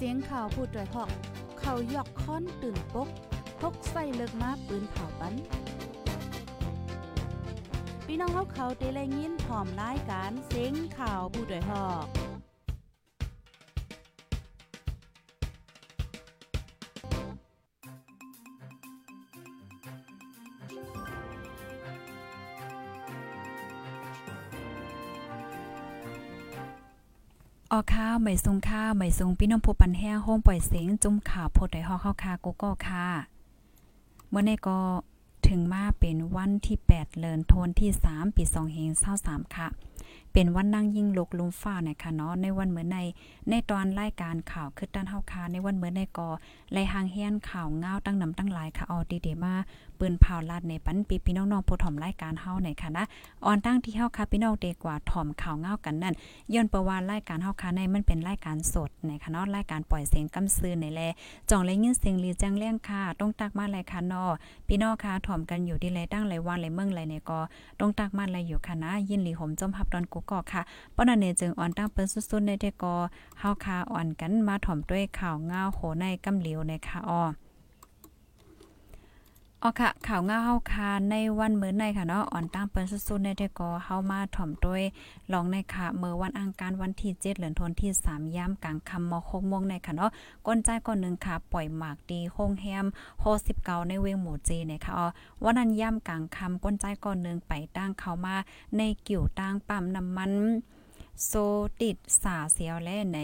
เสียงข่าวผู้ด้วยหอก เขายอกค้อนตื่นปกพกใส่เลิกมาปืนเผาปันพี่น้องเขาเขาเตะเลยินพร้อมรายการเสียงข่าวผู้ด้วยหอก ออข้าวไม่ซุงข้าวไม่ซุงพี่น้องผู้ปันแห้งห้องปล่อยเสียงจุ่มข่าวโพดได้ฮอกเข้าคากูก็ค่ะ เมื่อในก็ถึงมาเป็นวันที่ 8เลินโทนที่ 3 ปี2เฮง23ค่ะ เป็นวันนั่งยิ่งลกลุมฟ้านะคะเนาะในวันเหมือนในในตอนรายการข่าวคือด้านเฮาคาในวันเหมือนในกอไลหางเฮียนข่าวเงาตั้งนำตั้งหลายค่ะออดีเดมา ปืนเผาลาดในปันปีพี่น้องๆผู้ถ่อมรายการเฮาในค่ะนะออนตั้งที่เฮาค่ะพี่น้องเดกว่าถ่อมข่าวเงากันนั่นย้อนประวัติรายการเฮาค่ะในมันเป็นรายการสดในค่ะเนาะรายการปล่อยเสียงกำซื่อในแลจ่องเลยยินเสียงลีแจ้งเลี้ยงค่ะต้องตักมาเลยค่ะนาะพี่น้องค่ะถ่อมกันอยู่ที่ไรตั้งไรวันไรเมืองไรในก็ต้องตักมาไรอยู่ค่ะนะยินหลีหมจมพับตอนกุกอกค่ะปนนเนจึงอ่อนตั้งเปิ้นสุดๆในเดกอเฮาคาอ่อนกันมาถ่อมด้วยข่าวเงาโหในกำเหลียวในค่ะอ้อ ออค่ะข่าวง่าเฮาคาในวันมื้อในค่ะเนาะอ่อนตั้งเปิ้นสุดๆในเดกอเฮามาถ่อมด้วยลองในค่ะเมื่อวันอังคารวันที่7เดือนธันวาคมที่3ยามกลางค่ำม6โมงในค่ะเนาะก้นใจก่อนนึงค่ะปล่อยหมากดีโฮงแฮมโฮ19ในเวงหมู่เจในค่ะอ๋อวันนั้นยามกลางค่ำก้นใจก่อนนึงไปตั้งเข้ามาในกิ่วตั้งปั๊มน้ำมัน โซติดสาเสียวและไหน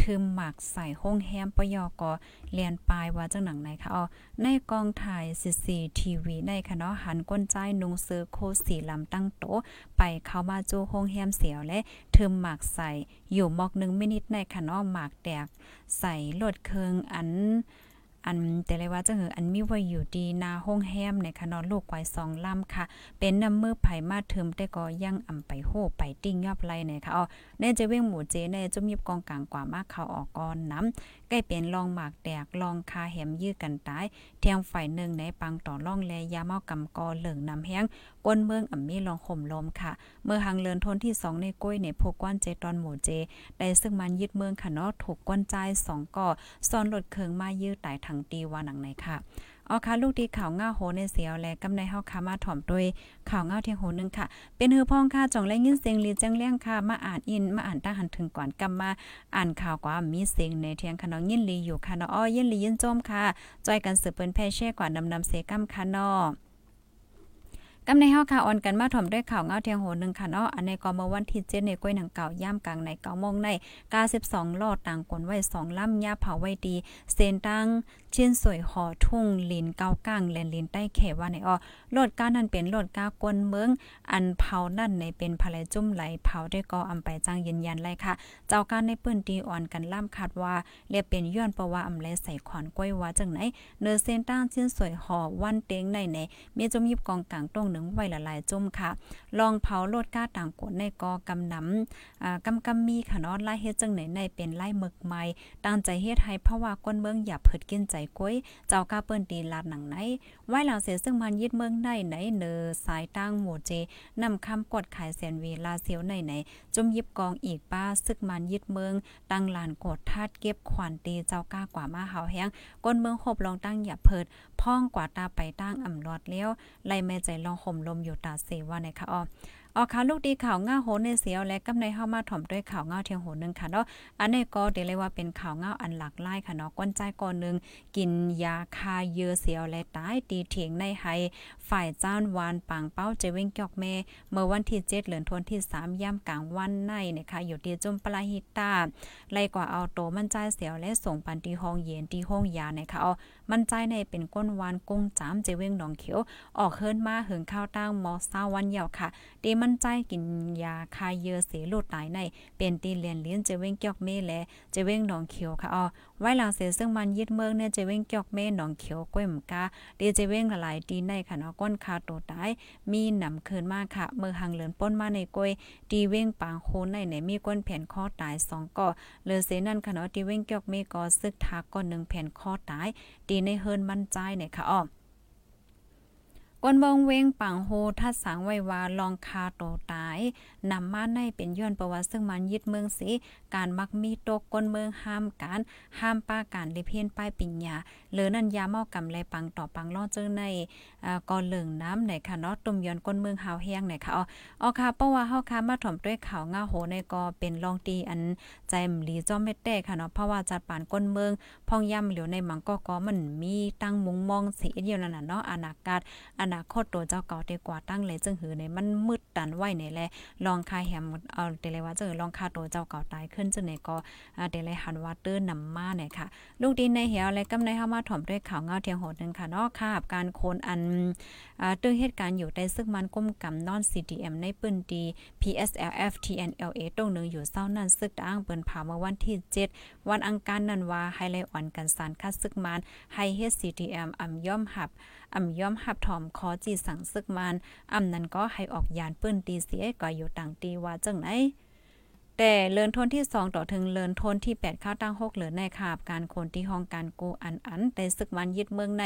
ทึมหมักใส่ห้องแฮมปยอกอเรียนปลายว่าจังหนังไหนคะอ๋อในกองถ่ายซีซีทีวีในคะเนาะหันก้นใจนุงเซื้อโคสีลำตั้งโตไปเข้ามาจูห้องแฮมเสียวและทึมหมักใส่อยู่มอกหนึ่งมินิทในคะเนาะหมากแตกใส่ลดเคืองอัน อันแต่เลยว่าจะหืออันมีไว้อยู่ดีนาห้องแฮมในคะนอนลูกไว้สองลำค่ะ เป็นน้ำมือไผ่มาเทิมแต่ก็ยังอ่ำไปโหไปติ้งยอบไรเนี่ยค่ะอ๋อแน่จะเว้งหมูเจแน่จุ่มยิบกองกลางกว่ามากเขาออกก่อนน้ำใกล้เป็นลองหมากแดกลองคาแหมยื้อกันตายเทียงฝ่ายหนึ่งในปังต่อล่องแลยาเมากำกอเหลืองน้ำแห้ง ก้นเมืองอ่ำมีลองข่มลมค่ะ เมื่อหังเลินทนที่สองในก้อยในพกกวนเจตอนหมู่เจ ได้ซึ่งมันยึดเมืองค่ะเนาะถูกก้นใจสองก่อซ่อนหลดเคืองมายื้อตายถังตีว่าหนังไหนค่ะเอาค่ะลูกดีข่าวง่าโหในเสียวและกำในเฮาค่ะมาถ่อมด้วยข่าวง่าเทียงโหนึงค่ะ เป็นฮือพ้องค่ะจ่องและยินเสียงลีจังเลี้ยงค่ะ มาอ่านอินมาอ่านตาหันถึงก่อนกำมาอ่านข่าวกว่ามีเสียงในเทียงค่ะน้องยินลีอยู่ค่ะนอ้อยินลียินจมค่ะจอยกันสืบเปิ้นแพ่แช่กว่านำนำเสกำค่ะเนาะ กำในเฮาค่ะออนกันมาถ่อมด้วยข่าวเงาเทียงโหนึงค่ะเนาะอันในก็เมื่อวันที่7ในก้อยหนังเก่าย่ามกลางใน9โมงใน92ลอดต่างกลไว้2ล่ำยาเผาไว้ดีเซนตั้งชิ้นสวยหอทุ่งลินเก้าก้างแลนลินใต้เขว่าในออโลดก้านั้นเป็นโลดก้ากวนเมือง อันเผานั่นในเป็นภายจุ่มไหลเผาได้ก็อำไปจังยืนยันเลยค่ะ เจ้าการในปืนตีอ่อนกันล่ำคาดว่าเรียกเป็นย้อนเพราะว่าอำแลใส่ขอนกล้วยว่าจังไหนเนอเซนตั้งชิ้นสวยหอวันเต็งในในมีจมยิบกองกลางตรงหนึ่งไว้ละลายจุ่มค่ะ ลองเผาโลดก้าต่างกดในกอกำนำอ่ากำกำมีค่ะเนาะไล่เฮ็ดจังไหนในเป็นไล่หมึกไม้ตั้งใจเฮ็ดให้เพราะว่าก้นเมืองอย่าเผิดกินใจก้อยเจ้าก้าเปิ้นตีลาดหนังไหนไว้แล้วเสียซึ่งมันยึดเมืองได้ไหนเนอสายตั้งหมู่เจนำคำกดขายแสนวีลาเสียวไหนไหนจมยิบกองอีกป้าซึกมันยึดเมือง ตั้งลานกดทาดเก็บขวัญตีเจ้าก้ากว่ามาหาวแห้งก้นเมืองหบลองตั้งอย่าเพิด พ่องกว่าตาไปตั้งอ่ำรอดเลี้ยวไล่แม่ใจลองห่มลมอยู่ตาเสว่าในค่ะอ้อ ออกข่าวลูกดีข่าวง่าโหนในเสียวและกำในเฮามาถ่อมด้วยข่าวง่าเทียงโหนึงค่ะเนาะอันนี้ก็เดี๋ยวเลยว่าเป็นข่าวง่าอันหลากหลายค่ะเนาะก้นใจก่อนนึงกินยาคาเยอเสียวและตายตีเถียงในไฮฝ่ายจ้านวานปังเป้าเจเว้งจอกแม่เมื่อวันที่7เดือนธันวาคมที่3ย่ำกลางวันในนะคะอยู่ที่จุมปลาฮิตาไล่กว่าเอาโตมันใจเสียวและส่งปันที่ห้องเย็นที่ห้องยานะคะเอามันใจในเป็นก้นวานกุ้งจามเจเว้งหนองเขียวออกเฮิรนมาหึงข้าวตั้งมอซาวันเยาวค่ะดีมัมันใจกินยาคายเยอเสโลดตายใน เป็นตีเลียนเลี้ยนเจเว้งเกียกเม่และเจเว้งหนองเขียวค่ะอ๋อไว้หลังเสียซึ่งมันยึดเมืองเนี่ยเจเว้งเกียกเมหนองเขียวก้วยมกาเดเจเว้งหลายตีในค่ะเนาะก้นคาโตตายมีหนำคืนมากค่ะเมื่อหังเหลือนป้นมาในก้วยตีเว้งปางโคนในไหนมีก้นแผ่นข้อตายสองก่อเลือเสนั่นค่ะเนาะตีเว้งเกียกเม่ก็ซึกทักก้อนหนึ่งแผ่นข้อตายตีในเฮิรนมันใจเนี่ยค่ะอ๋อ กวนเบิงเวงปังโฮทัดสังไว้ว่าลองคาโตตายนำมาในเป็นย้อนประวัติซึ่งมันยึดเมืองสีการมักมีตกก้นเมืองห้ามการห้ามป้าการเลเพียนป้ายปิญญาหรือนันยาเมากำไรปังต่อปังล่อเจอในกอเหลืองน้ำไหนค่ะเนาะตุ่มย้อนก้นเมืองหาวแห้งไหนค่ะอ๋อออค่ะเพราะว่าเฮาค่ะมาถ่อมด้วยข่าวง่าโหในก็เป็นรองตีอันใจมลีจอมเม็ดแต้ค่ะเนาะเพราะว่าจัดปานก้นเมืองพองย่ำเหลียวในมังก็ก็มันมีตั้งมุงมองสีเดียวนั่นน่ะเนาะอนาคตอนาคตตัวเจ้าเก่าดีกว่าตั้งเลยจึงหือในมันมืดตันไว้ในแลลองคาแฮมเอาเตเลยว่าเจอลองคาตัวเจ้าเก่าตายขึ้นจึงในก็อ่าเตเลยหันว่าเตื้อนำมาเนี่ยค่ะ ลูกดินในเหี่ยวและกำในเฮามาถ่อมด้วยข่าวเงาเทียงโหดนึงค่ะเนาะค่ะการโคนอันอ่าตึงเหตุการณ์อยู่ในซึ่งมันก้มกำนอน CDM ในปืนดี PSLF TNLA ตรงหนึงอยู่เศร้านั่นซึกอ้างเปิ้นผ่าเมื่อวันที่ 7 วันอังคารนั้นว่าไฮไลอ่อนกันสารคัดซึกมันไฮเฮด CDM อ่ำย่อมหับอ่ำย่อมหับถอมคอจีสั่งซึกมันอ่ำนั้นก็ให้ออกยานปืนตีเสียก็อยู่ต่างตีว่าจังไหนแต่เลินทนที่ 2 ต่อถึงเลินทนที่ 8 ข้าวตั้ง6เหลือในคาบการคนที่ห้องการกูอันอันแต่ซึกมันยึดเมืองใน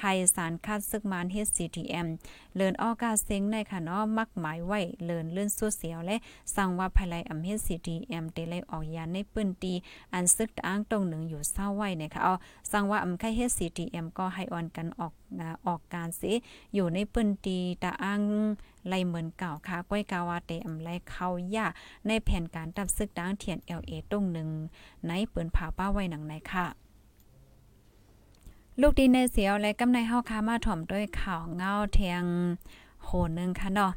ไฮสารคาดซึกมัน HCTM เลินออกาเซ็งในค่ะเนาะมักหมายไว้เลินเลื่อนสู้เสียวและสั่งว่าภายไลอำ HCTM เตเลยออกยานในปื้นตีอันซึกอ้างตรงหนึ่งอยู่เศร้าไว้เนี่ยค่ะเอาสั่งว่าอำไข่ HCTM ก็ให้ออนกันออก อ่าออกการสิอยู่ในปืนตีตาอ้างไลเหมือนเก่าค่ะก้อยกาวาเตอำไลเข้ายาในแผนการตับซึกดังเทียน LA ตรงหนึ่งในปืนผาป้าไว้หนังในค่ะลูกดีในเสียวและกำในเฮาคามาถ่อมด้วยข่าวเงาเทียงโหนึงค่ะเนาะ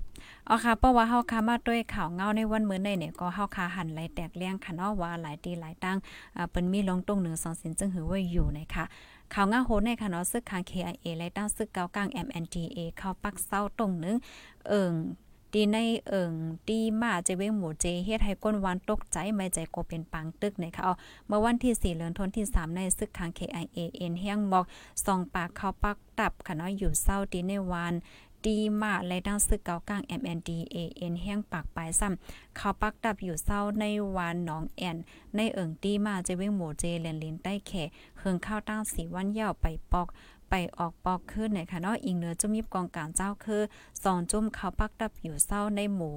เอาค่ะเพราะว่าเฮาคามาด้วยข่าวเงาในวันมื้อในเนี่ยก็เฮาคาหันไหลแตกเลี้ยงค่ะเนาะว่าหลายตีหลายตั้งอ่าเปิ้นมีลงตรงหนึ่งสองสินจึงหือไว้อยู่นะคะ ข่าวง่าโหในค่ะเนาะซึกคาง KIA และตั้งซึกเกากลาง MNDA เข้าปักเศร้าตรงหนึง เอิงตีในเอิงตีมาเจเวงหมูเจเฮ็ดให้ก้นวันตกใจไม่ใจโกเป็นปังตึกในะคะเอาเมื่อวันที่4เดือนธันวาคมที่3ในซึกคาง KIA เอ็นเฮียงบอกสองปากเข้าปักตับค่ะเนาะอยู่เศร้าตีในวัน ตีมาและดังซึกเกากลาง MNDA เอ็นเฮียงปากปลายซ้ำเขาปักดับอยู่เศร้าในวันหนองแอน ในเอิงตีมาเจะวงหมูเจเลนลินใต้แขเฮืองข้าวตั้งสีวันยาวไปปอกไปออกปอกขึ้นในคะเนาะอิงเนือจุ่มยิบกองการเจ้าคือสองจุ่มเขาปักดับอยู่เศร้าในหมู่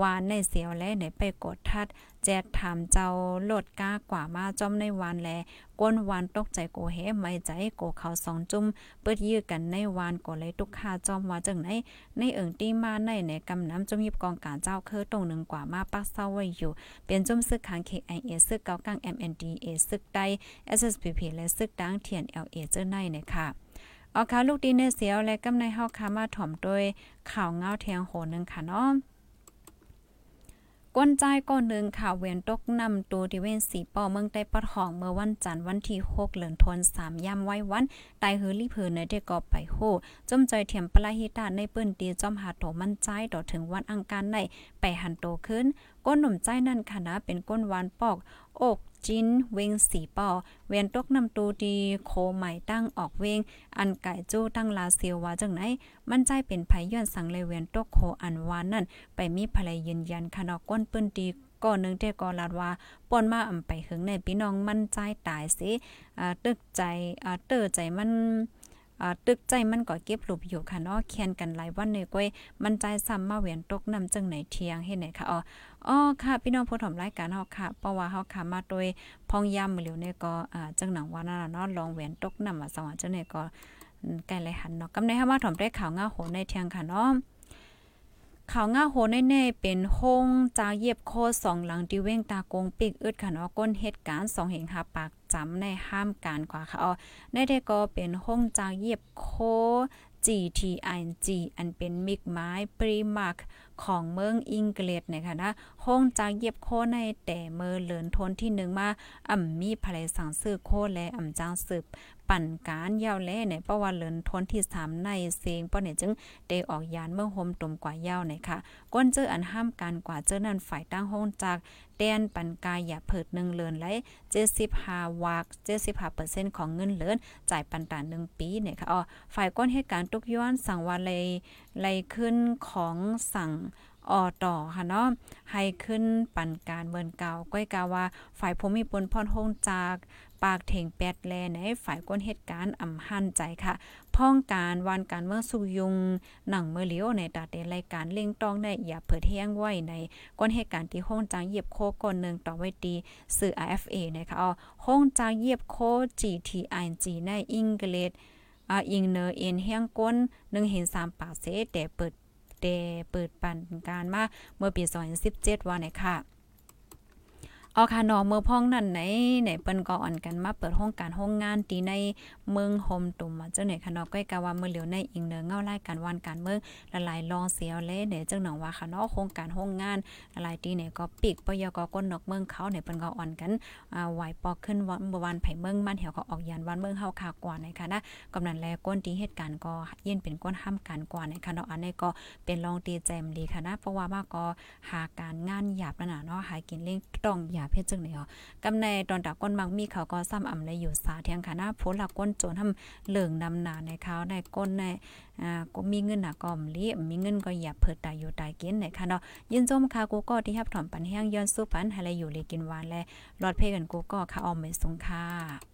วานในเสียวและในไปกดทัด แจดถามเจ้าโลดก้ากว่ามาจอมในวานแลก้นวานตกใจโกเฮไม่ใจโกเขาสองจุ่มเปิดยื้อกันในวานก็เลยตุกคาจอมว่าจังไหนในเอิงตีมาในในกำน้ำจุ่มยิบกองการเจ้าเคอตรงหนึ่งกว่ามาปักเศร้าไว้อยู่ เป็นจุ่มซึกขัง KIA ซึกเกากลาง MNDA ซึกใด SSPP และซึกดังเทียน LA เจ้าในเนี่ยค่ะเอาค่ะลูกดีเนเสียวและกำในเฮาคามาถ่อมโดยข่าวเงาเทียงโหนึงค่ะเนาะ ก้นใจก้อนหนึ่งค่ะเวียนตกนำตัวที่เว้นสีปอเมืองใต้ปะทองเมื่อวันจันทร์วันที่6เหลือนทน3ย่ำไว้วันตายหือลี่เผือในได้กอบไปโหจมใจเทียมปลาฮิตาในปื้นตีจอมหาโตมันใจต่อถึงวันอังคารในไปหันโตขึ้น ก้นหนุ่มใจนั่นค่ะนะเป็นก้นหวานปอกอก จินเวงสีปอเวียนตกนำตูดีโคใหม่ตั้งออกเวง อันไก่จู้ตั้งลาเซียวว่าจังไหน มันใจเป็นไผย้อนสังเลยเวียนตกโคอันวานนั่น ไปมีภรรยยืนยันค่ะนอกก้นปื้นดีก่อนหนึงเตกอลาดว่าป่นมาอำไปหึงในพี่น้องมันใจตายสิอ่าตึกใจอ่าเตอใจมันอ่า ตึกใจมันก็เก็บหลบอยู่ค่ะเนาะเคียนกันหลายวันในก้อยมันใจซ้ำมาเวียนตกนำจังไหนเทียงเฮ็ดไหนค่ะอ๋ออ๋อค่ะพี่น้องผู้ถมรายการเฮาค่ะเพราะว่าเฮาค่ะมาโดยพองยามมื้อเหลียวเนี่ยก็อ่าจังหนังว่านั่นเนาะลองเวียนตกนำว่าสว่าจังเนก็อืมใกล้เลยหันเนาะกำในเฮามาถมได้ข่าวงาโหในเทียงค่ะเนาะ ข่าวง่าโหแน่ๆเป็นห้องจาเย็บโคสองหลังดิเว้งตากงปิกอึดขันาะก้นเหตุการณ์สองเหงหาปากจำในห้ามการกว่าค่ะอ๋อในได้ก็เป็นห้องจาเย็บโค GTIG อันเป็นมิกไม้ปรีมาร์ ของเมืองอังกฤษนะคะนะห้องจากเย็บโคในแต่เมื่อเลินทนที่หนึ่งมาอ่ำมีภรรยสั่งซื้อโคและอ่ำจ้างสืบปั่นการยาวแลในประวัติเลินทนที่สามในเสียงป้อเนี่ยจึงได้ออกยานเมืองโฮมตุ่มกว่ายาวในค่ะก้นเจออันห้ามการกว่าเจอนั้นฝ่ายตั้งห้องจากแดนปันกายอย่าเผิดหนึ่งเลินไหล75วาก75%ของเงินเลินจ่ายปันตา1ปีเนี่ยค่ะอ๋อฝ่ายก้นเหตุการณ์ตุกย้อนสั่งว่าเลยไลขึ้นของสั่ง ออต่อค่ะเนาะให้ขึ้นปันการเมินเก่าก้อยกาว่าฝ่ายภูมิพลพรโฮงจากปากเถงแปดแลในฝ่ายก้นเหตุการณ์อำหันใจค่ะพ้องการวันการเมืองสุยุงหนังเมื่อเลียวในตาเตรายการเล่งต้องได้อย่าเผิดแห้งไว้ในก้นเหตุการณ์ที่ห้องจางเยียบโคก่อนหนึ่งต่อไว้ตีสื่อ RFA นะคะอ๋อห้องจางเยียบโค GTIG ในอังกฤษอ่าอิงเนอร์เอ็นเฮียงก้น1เห็น3ปากเสแต่เปิด เปิดปันการมาเมื่อปี2017ว่าไหนค่ะ เออค่ะนอเมื่อพ้องนั่นไหนไหนเปิ้นก็อ่อนกันมาเปิดห้องการห้องงานตีในเมืองโฮมตุ่มเจ้าไหนค่ะนาะก้อยกะว่าเมื่อเหลียวในอิงเนือเงาไล่การวันการเมืองละลายลองเสียวเล่เนี่ยจังหนังว่าค่ะนาะโครงการห้องงานละลายตีเนี่ยก็ปิกปยกก้นนอกเมืองเขาเนี่ยเปิ้นก็อ่อนกันอ่าไหวปอกขึ้นวันวันไผเมืองมันเหี่ยวก็ออกยันวันเมืองเฮาคากว่าในค่ะนะกำนันแลก้นตีเหตุการณ์ก็เย็นเป็นก้นห้ามการกว่าในค่ะเนาะอันนี้ก็เป็นรองตีแจมดีค่ะนะเพราะว่ามาก็หาการงานหยาบแล้วน่ะเนาะหากินเลี้ยงต้องหยาบเพชรจึงได๋อ๋อกำในตอนดาก้นมังมีเขาก็ซ้ำอำเลยอยู่สาเทียงค่ะหน้าโพลักก้นโจรทำเหลืองนำหนาในเขาในก้นในอ่าก็มีเงินน่ะก็มลีมีเงินก็อย่าเพิดตายอยู่ตายกินในค่ะเนาะยินจมค่ะกูก็ที่รับถอมปันแห้งย้อนสู้ปันให้เลยอยู่เลยกินหวานและรอดเพกันกูก็ค่ะออมไม่สงค่ะ